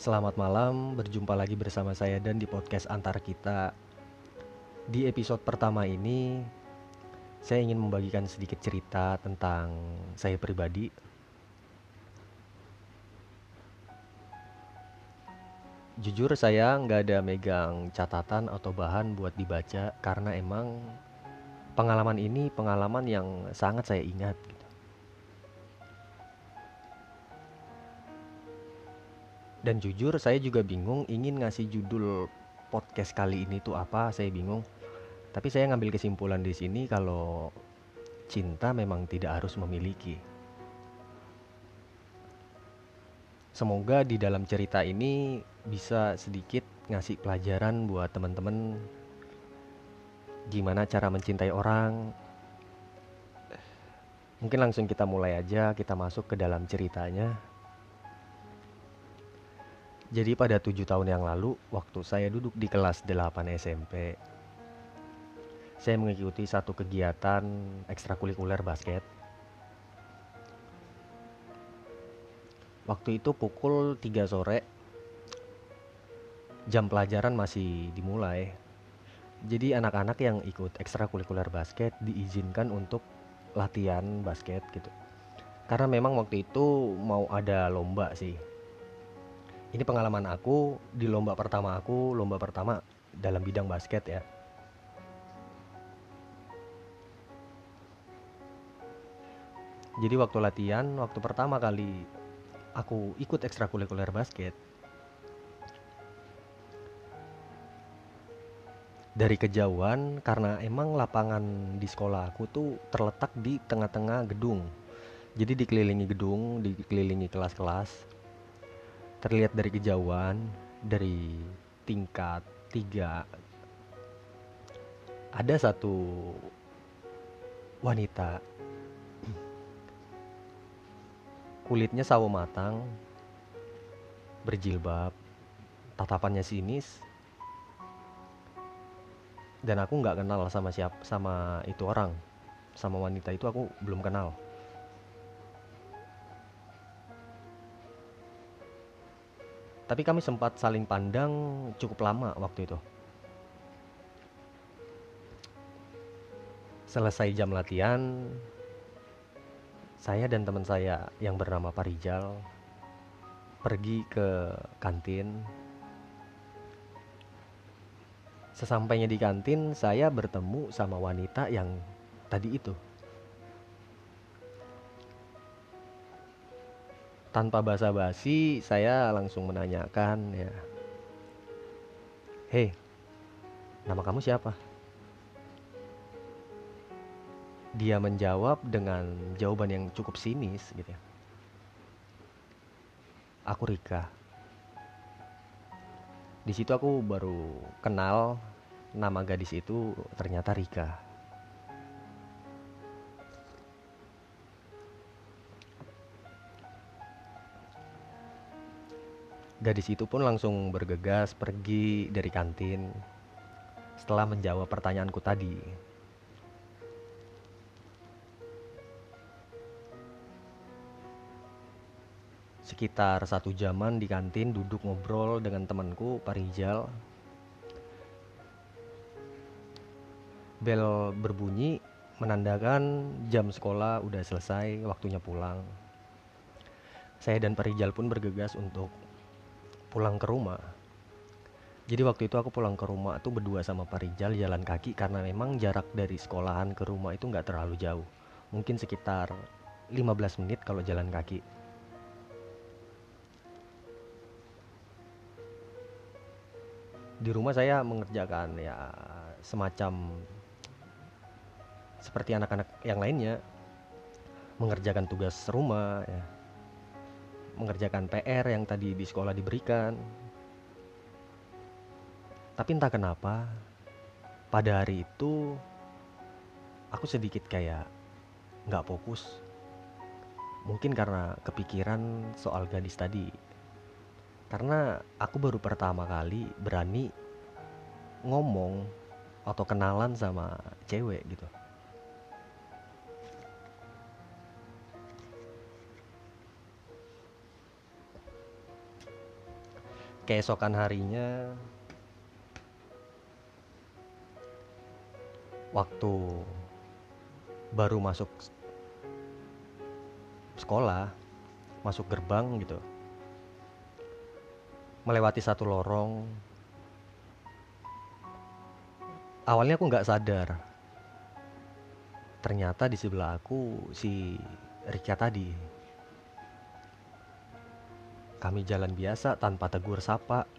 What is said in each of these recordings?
Selamat malam, berjumpa lagi bersama saya dan di podcast Antar Kita. Di episode pertama ini, saya ingin membagikan sedikit cerita tentang saya pribadi. Jujur saya nggak ada megang catatan atau bahan buat dibaca karena emang pengalaman ini pengalaman yang sangat saya ingat. gitu. Dan jujur saya juga bingung ingin ngasih judul podcast kali ini tuh apa, saya bingung. Tapi saya ngambil kesimpulan di sini kalau cinta memang tidak harus memiliki. Semoga di dalam cerita ini bisa sedikit ngasih pelajaran buat teman-teman gimana cara mencintai orang. Mungkin langsung kita mulai aja, kita masuk ke dalam ceritanya. Jadi pada tujuh tahun yang lalu, waktu saya duduk di kelas 8 SMP, saya mengikuti satu kegiatan ekstrakurikuler basket. Waktu itu pukul 3 sore, jam pelajaran masih dimulai. Jadi anak-anak yang ikut ekstrakurikuler basket diizinkan untuk latihan basket gitu. Karena memang waktu itu mau ada lomba sih ini pengalaman aku di lomba pertama aku, lomba pertama dalam bidang basket ya. Jadi waktu latihan, waktu pertama kali aku ikut ekstrakurikuler basket, dari kejauhan karena emang lapangan di sekolah aku tuh terletak di tengah-tengah gedung. Jadi dikelilingi gedung, dikelilingi kelas-kelas terlihat dari kejauhan dari tingkat tiga ada satu wanita. Kulitnya sawo matang berjilbab tatapannya sinis dan aku nggak kenal sama siapa sama itu orang sama wanita itu aku belum kenal Tapi kami sempat saling pandang cukup lama waktu itu. Selesai jam latihan, saya dan teman saya yang bernama Parijal pergi ke kantin. Sesampainya di kantin, saya bertemu sama wanita yang tadi itu. Tanpa basa-basi saya langsung menanyakan ya. Hei nama kamu siapa? Dia menjawab dengan jawaban yang cukup sinis gitu ya. Aku Rika. Di situ aku baru kenal nama gadis itu ternyata Rika Gadis itu pun langsung bergegas pergi dari kantin setelah menjawab pertanyaanku tadi. Sekitar satu jaman di kantin duduk ngobrol dengan temanku Parijal. Bel berbunyi menandakan jam sekolah udah selesai, waktunya pulang. Saya dan Parijal pun bergegas untuk pulang ke rumah. Jadi waktu itu aku pulang ke rumah tuh berdua sama Pak Rijal jalan kaki karena memang jarak dari sekolahan ke rumah itu nggak terlalu jauh. Mungkin sekitar 15 menit kalau jalan kaki. Di rumah saya mengerjakan ya semacam seperti anak-anak yang lainnya. Mengerjakan tugas rumah ya mengerjakan PR yang tadi di sekolah diberikan. Tapi entah kenapa, pada hari itu aku sedikit kayak nggak fokus. Mungkin karena kepikiran soal gadis tadi. Karena aku baru pertama kali berani ngomong atau kenalan sama cewek gitu. Keesokan harinya waktu baru masuk sekolah masuk gerbang gitu melewati satu lorong awalnya aku nggak sadar. Ternyata di sebelah aku si Rika tadi kami jalan biasa tanpa tegur sapa.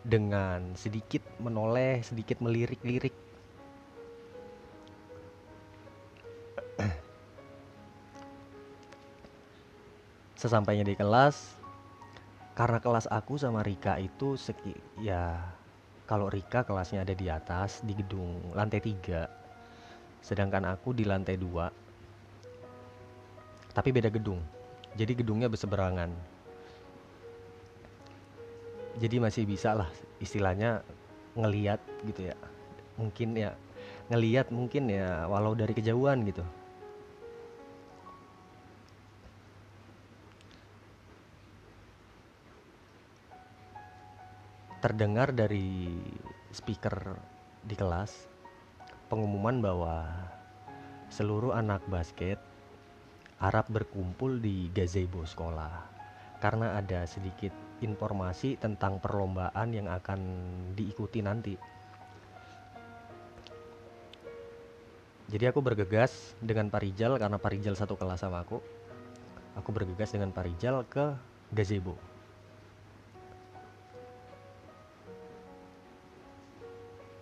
Dengan sedikit menoleh, sedikit melirik-lirik. Sesampainya di kelas, karena kelas aku sama Rika itu seki, ya kalau Rika kelasnya ada di atas di gedung lantai 3 sedangkan aku di lantai 2 tapi beda gedung jadi gedungnya berseberangan. Jadi masih bisa lah istilahnya ngeliat gitu ya. Mungkin ya ngeliat mungkin ya walau dari kejauhan gitu. Terdengar dari speaker di kelas pengumuman bahwa seluruh anak basket Arab berkumpul di gazebo sekolah karena ada sedikit informasi tentang perlombaan yang akan diikuti nanti. Jadi aku bergegas dengan Pak Rijal karena Pak Rijal satu kelas sama aku. Aku bergegas dengan Pak Rijal ke gazebo.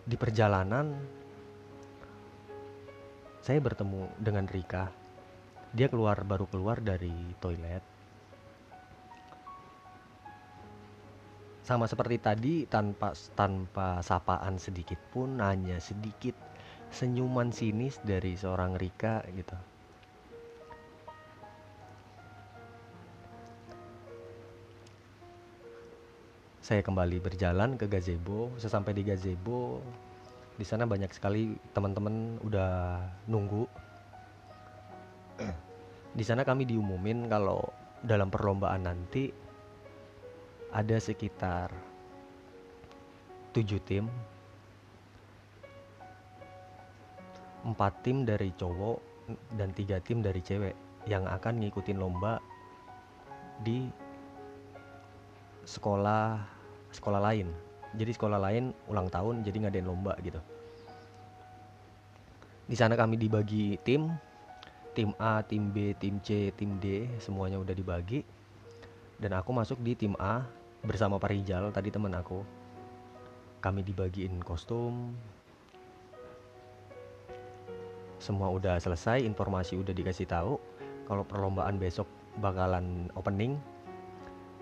Di perjalanan saya bertemu dengan Rika. Dia keluar baru keluar dari toilet. Sama seperti tadi tanpa tanpa sapaan sedikit pun hanya sedikit senyuman sinis dari seorang Rika gitu. Saya kembali berjalan ke gazebo. Sesampai di gazebo di sana banyak sekali teman-teman udah nunggu di sana kami diumumin kalau dalam perlombaan nanti ada sekitar tujuh tim. Empat tim dari cowok dan tiga tim dari cewek yang akan ngikutin lomba di sekolah sekolah lain. Jadi sekolah lain ulang tahun jadi ngadain lomba gitu. Di sana kami dibagi tim tim A tim B tim C tim D semuanya udah dibagi. Dan aku masuk di tim A bersama Pak Rijal tadi teman aku. Kami dibagiin kostum. Semua udah selesai informasi udah dikasih tahu. Kalau perlombaan besok bakalan opening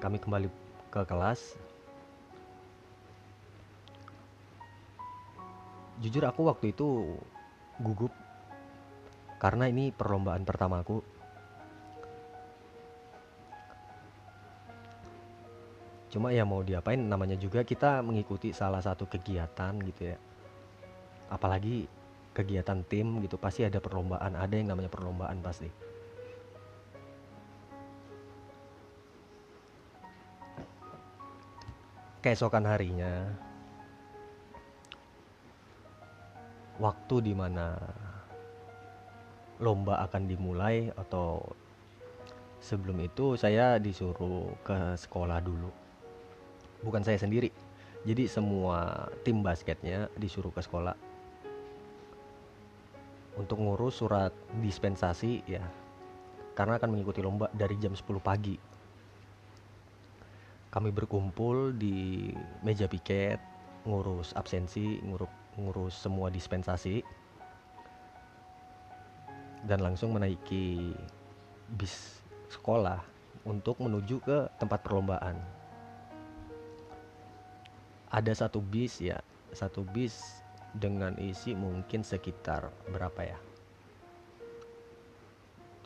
kami kembali ke kelas. Jujur aku waktu itu gugup karena ini perlombaan pertamaku cuma ya mau diapain namanya juga kita mengikuti salah satu kegiatan gitu ya. Apalagi kegiatan tim gitu pasti ada perlombaan ada yang namanya perlombaan pasti. Keesokan harinya waktu di mana lomba akan dimulai atau sebelum itu saya disuruh ke sekolah dulu. Bukan saya sendiri. Jadi semua tim basketnya disuruh ke sekolah. Untuk ngurus surat dispensasi ya. Karena akan mengikuti lomba dari jam 10 pagi. Kami berkumpul di meja piket ngurus absensi ngurus ngurus semua dispensasi dan langsung menaiki bis sekolah untuk menuju ke tempat perlombaan. Ada satu bis ya satu bis dengan isi mungkin sekitar berapa ya?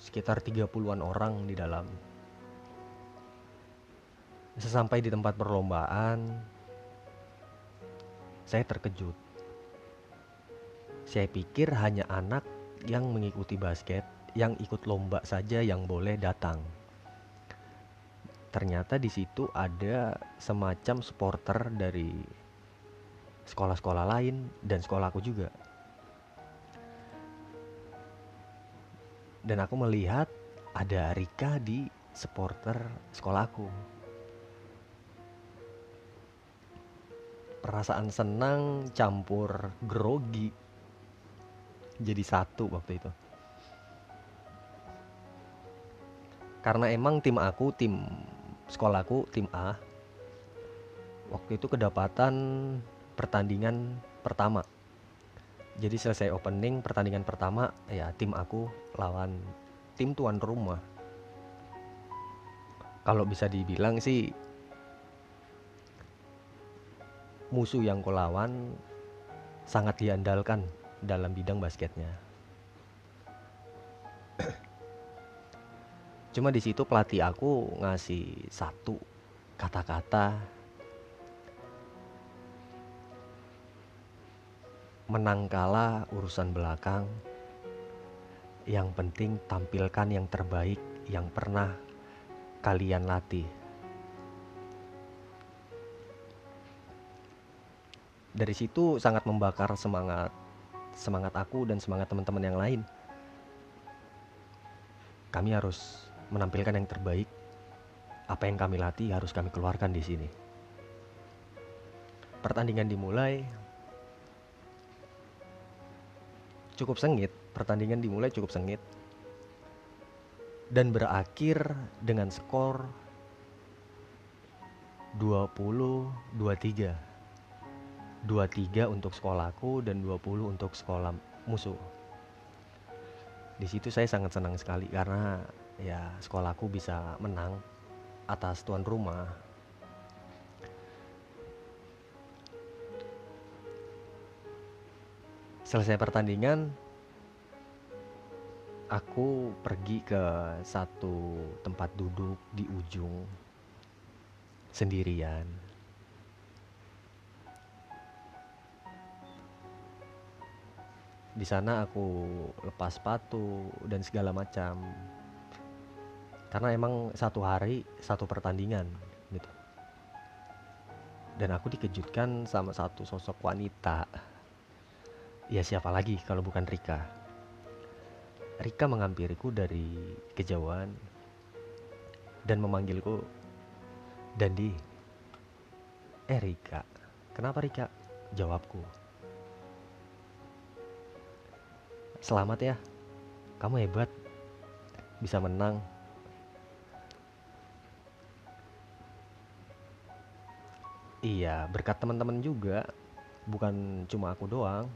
Sekitar 30-an orang di dalam. Sesampai di tempat perlombaan saya terkejut. Saya pikir hanya anak yang mengikuti basket yang ikut lomba saja yang boleh datang ternyata di situ ada semacam supporter dari sekolah-sekolah lain dan sekolahku juga. Dan aku melihat ada Rika di supporter sekolahku. Perasaan senang campur grogi jadi satu waktu itu. Karena emang tim aku, tim sekolahku, tim A, waktu itu kedapatan pertandingan pertama. Jadi selesai opening pertandingan pertama, ya tim aku lawan tim tuan rumah. Kalau bisa dibilang sih musuh yang kau lawan sangat diandalkan dalam bidang basketnya. Cuma di situ pelatih aku ngasih satu kata-kata menang kalah urusan belakang. Yang penting tampilkan yang terbaik yang pernah kalian latih. Dari situ sangat membakar semangat semangat aku dan semangat teman-teman yang lain. Kami harus menampilkan yang terbaik. Apa yang kami latih harus kami keluarkan di sini. Pertandingan dimulai cukup sengit. Pertandingan dimulai cukup sengit dan berakhir dengan skor 20-23. 23 untuk sekolahku dan 20 untuk sekolah musuh. Di situ saya sangat senang sekali karena ya sekolahku bisa menang atas tuan rumah. Selesai pertandingan, aku pergi ke satu tempat duduk di ujung sendirian. Di sana aku lepas sepatu dan segala macam. Karena emang satu hari satu pertandingan gitu. Dan aku dikejutkan sama satu sosok wanita. Ya siapa lagi kalau bukan Rika? Rika menghampiriku dari kejauhan dan memanggilku Dandi. Eh kenapa Rika? jawabku selamat ya kamu hebat bisa menang Iya, berkat teman-teman juga, bukan cuma aku doang.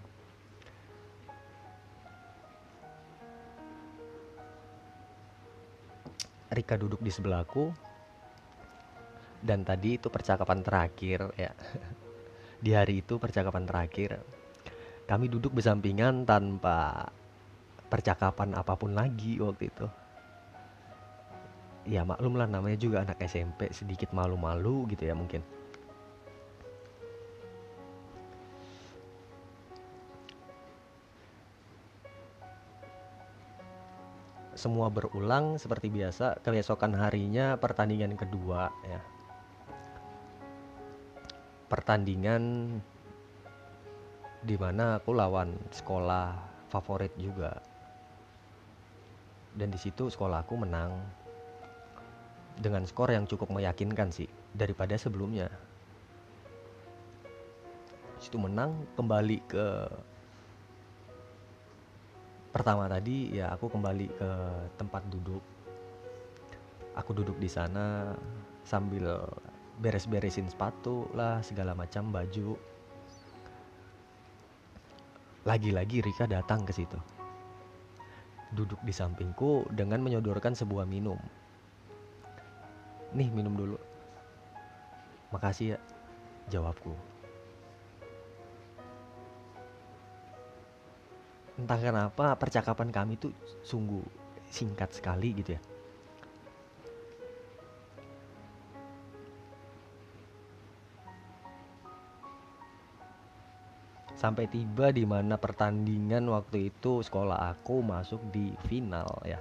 Rika duduk di sebelahku dan tadi itu percakapan terakhir ya. Di hari itu percakapan terakhir. Kami duduk bersampingan tanpa percakapan apa pun lagi waktu itu. Ya maklum lah namanya juga anak SMP sedikit malu-malu gitu ya mungkin. semua berulang seperti biasa keesokan harinya pertandingan kedua ya pertandingan di mana aku lawan sekolah favorit juga. Dan di situ sekolahku menang. Dengan skor yang cukup meyakinkan sih daripada sebelumnya. Situ menang kembali ke pertama tadi ya aku kembali ke tempat duduk. Aku duduk di sana sambil beres-beresin sepatu lah segala macam baju lagi-lagi Rika datang ke situ. Duduk di sampingku dengan menyodorkan sebuah minum. Nih minum dulu. Makasih ya jawabku. Entah kenapa percakapan kami tuh sungguh singkat sekali gitu ya sampai tiba di mana pertandingan waktu itu sekolah aku masuk di final ya.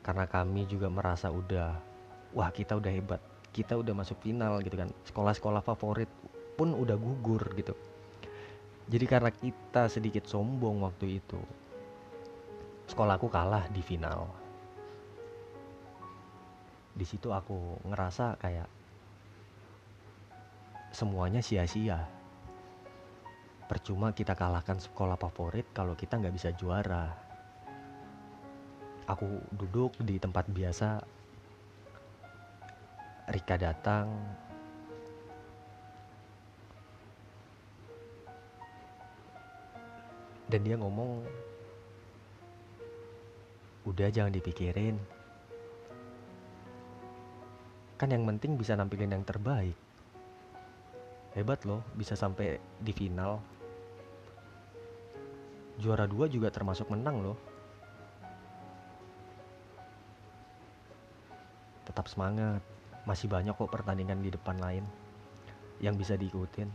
Karena kami juga merasa udah wah kita udah hebat kita udah masuk final gitu kan. Sekolah-sekolah favorit pun udah gugur gitu. Jadi karena kita sedikit sombong waktu itu sekolahku kalah di final. Di situ aku ngerasa kayak semuanya sia-sia. Percuma kita kalahkan sekolah favorit kalau kita nggak bisa juara. Aku duduk di tempat biasa. Rika datang. Dan dia ngomong udah jangan dipikirin. Kan yang penting bisa nampilin yang terbaik hebat loh bisa sampai di final. Juara dua juga termasuk menang loh. Tetap semangat. Masih banyak kok pertandingan di depan lain yang bisa diikutin.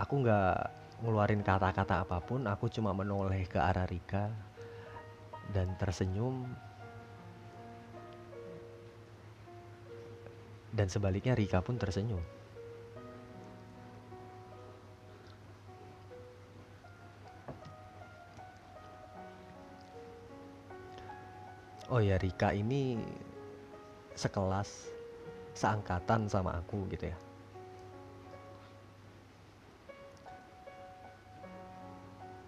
Aku nggak ngeluarin kata-kata apa pun aku cuma menoleh ke arah Rika dan tersenyum dan sebaliknya Rika pun tersenyum. Oh ya Rika ini sekelas seangkatan sama aku gitu ya.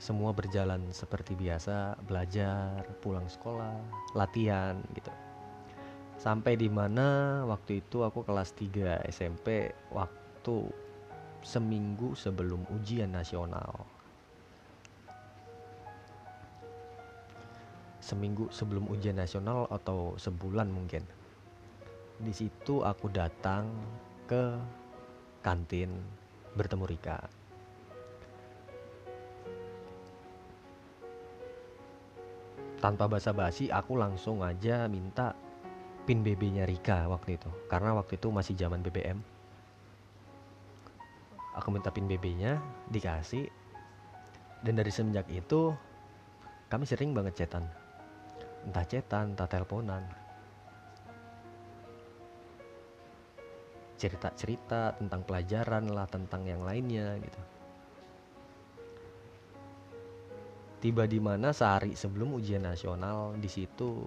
Semua berjalan seperti biasa belajar pulang sekolah latihan gitu sampai di mana waktu itu aku kelas 3 SMP waktu seminggu sebelum ujian nasional seminggu sebelum ujian nasional atau sebulan mungkin. Di situ aku datang ke kantin bertemu Rika. Tanpa basa-basi aku langsung aja minta pin BB-nya Rika waktu itu. Karena waktu itu masih zaman BBM. Aku minta pin BB-nya, dikasih. Dan dari semenjak itu kami sering banget chatan entah cetan, entah teleponan. Cerita-cerita tentang pelajaran lah, tentang yang lainnya gitu. Tiba di mana sehari sebelum ujian nasional di situ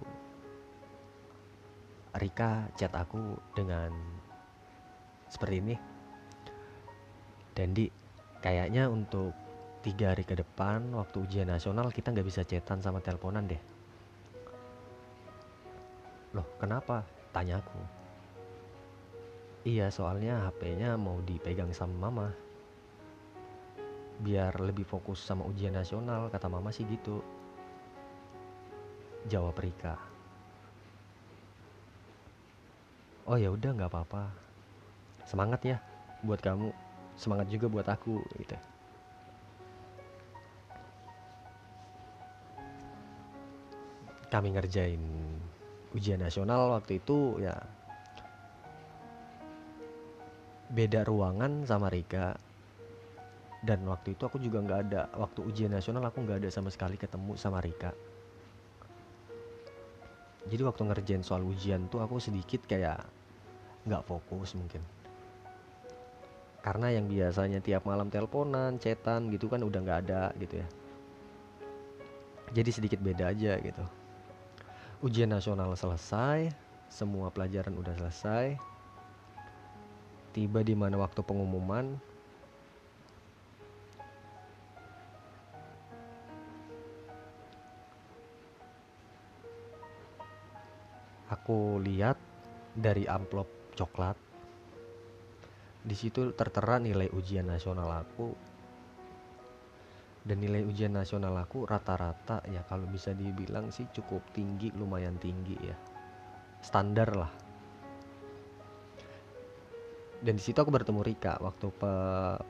Rika chat aku dengan seperti ini. Dan di kayaknya untuk tiga hari ke depan waktu ujian nasional kita nggak bisa chatan sama teleponan deh. Loh kenapa? Tanya aku. Iya soalnya HP-nya mau dipegang sama mama. Biar lebih fokus sama ujian nasional, kata mama sih gitu. Jawab Rika. Oh ya udah nggak apa-apa. Semangat ya buat kamu. Semangat juga buat aku gitu. Kami ngerjain ujian nasional waktu itu ya beda ruangan sama Rika dan waktu itu aku juga nggak ada waktu ujian nasional aku nggak ada sama sekali ketemu sama Rika jadi waktu ngerjain soal ujian tuh aku sedikit kayak nggak fokus mungkin. Karena yang biasanya tiap malam teleponan, chatan gitu kan udah nggak ada gitu ya. Jadi sedikit beda aja gitu. Ujian nasional selesai, semua pelajaran udah selesai. Tiba di mana waktu pengumuman, aku lihat dari amplop coklat. Di situ tertera nilai ujian nasional aku. Dan nilai ujian nasional aku rata-rata ya kalau bisa dibilang sih cukup tinggi lumayan tinggi ya. Standar lah. Dan di situ aku bertemu Rika waktu pe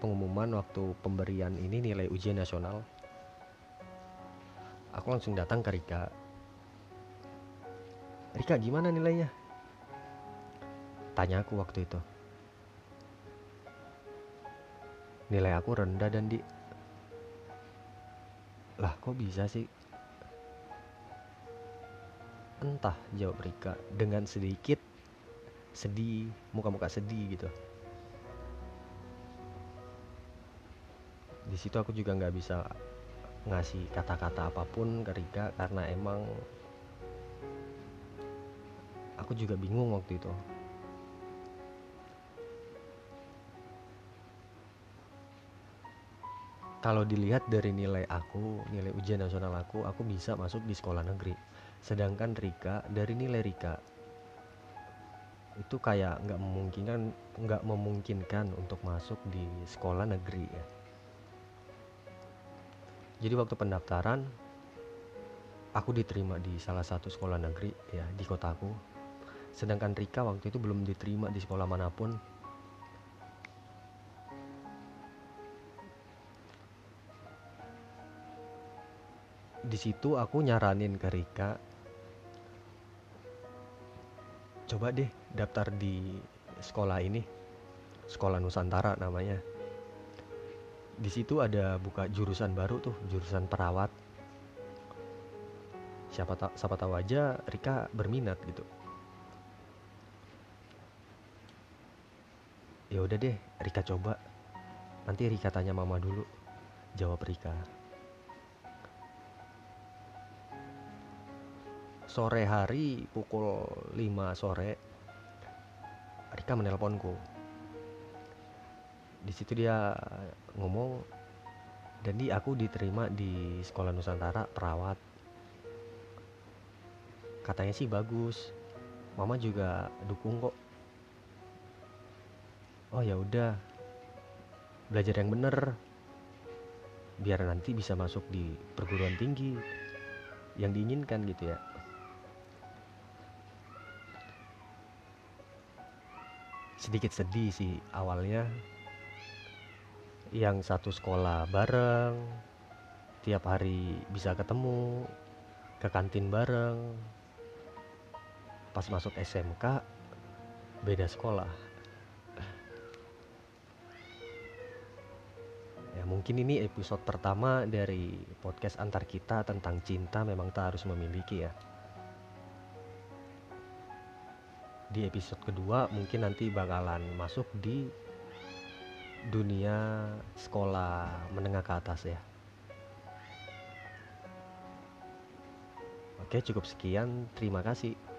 pengumuman waktu pemberian ini nilai ujian nasional. Aku langsung datang ke Rika. Rika gimana nilainya tanya aku waktu itu. Nilai aku rendah dan di lah kok bisa sih? Entah jawab Rika dengan sedikit sedih muka-muka sedih gitu. Di situ aku juga nggak bisa ngasih kata-kata apa pun ke Rika karena emang aku juga bingung waktu itu kalau dilihat dari nilai aku, nilai ujian nasional aku, aku bisa masuk di sekolah negeri. Sedangkan Rika, dari nilai Rika, itu kayak nggak memungkinkan, nggak memungkinkan untuk masuk di sekolah negeri ya. Jadi waktu pendaftaran, aku diterima di salah satu sekolah negeri ya di kotaku. Sedangkan Rika waktu itu belum diterima di sekolah mana pun di situ aku nyaranin ke Rika. Coba deh daftar di sekolah ini sekolah Nusantara namanya. Di situ ada buka jurusan baru tuh jurusan perawat. Siapa tak siapa tahu aja Rika berminat gitu. Ya udah deh Rika coba. Nanti Rika tanya mama dulu jawab Rika sore hari pukul 5 sore Rika menelponku. Di situ dia ngomong jadi aku diterima di sekolah Nusantara perawat. Katanya sih bagus. Mama juga dukung kok. Oh ya udah belajar yang bener biar nanti bisa masuk di perguruan tinggi yang diinginkan gitu ya sedikit sedih sih awalnya. Yang satu sekolah bareng tiap hari bisa ketemu ke kantin bareng. Pas masuk SMK beda sekolah. Ya mungkin ini episode pertama dari podcast antar kita tentang cinta memang tak harus memiliki ya di episode kedua mungkin nanti bakalan masuk di dunia sekolah menengah ke atas ya. Oke, cukup sekian. Terima kasih.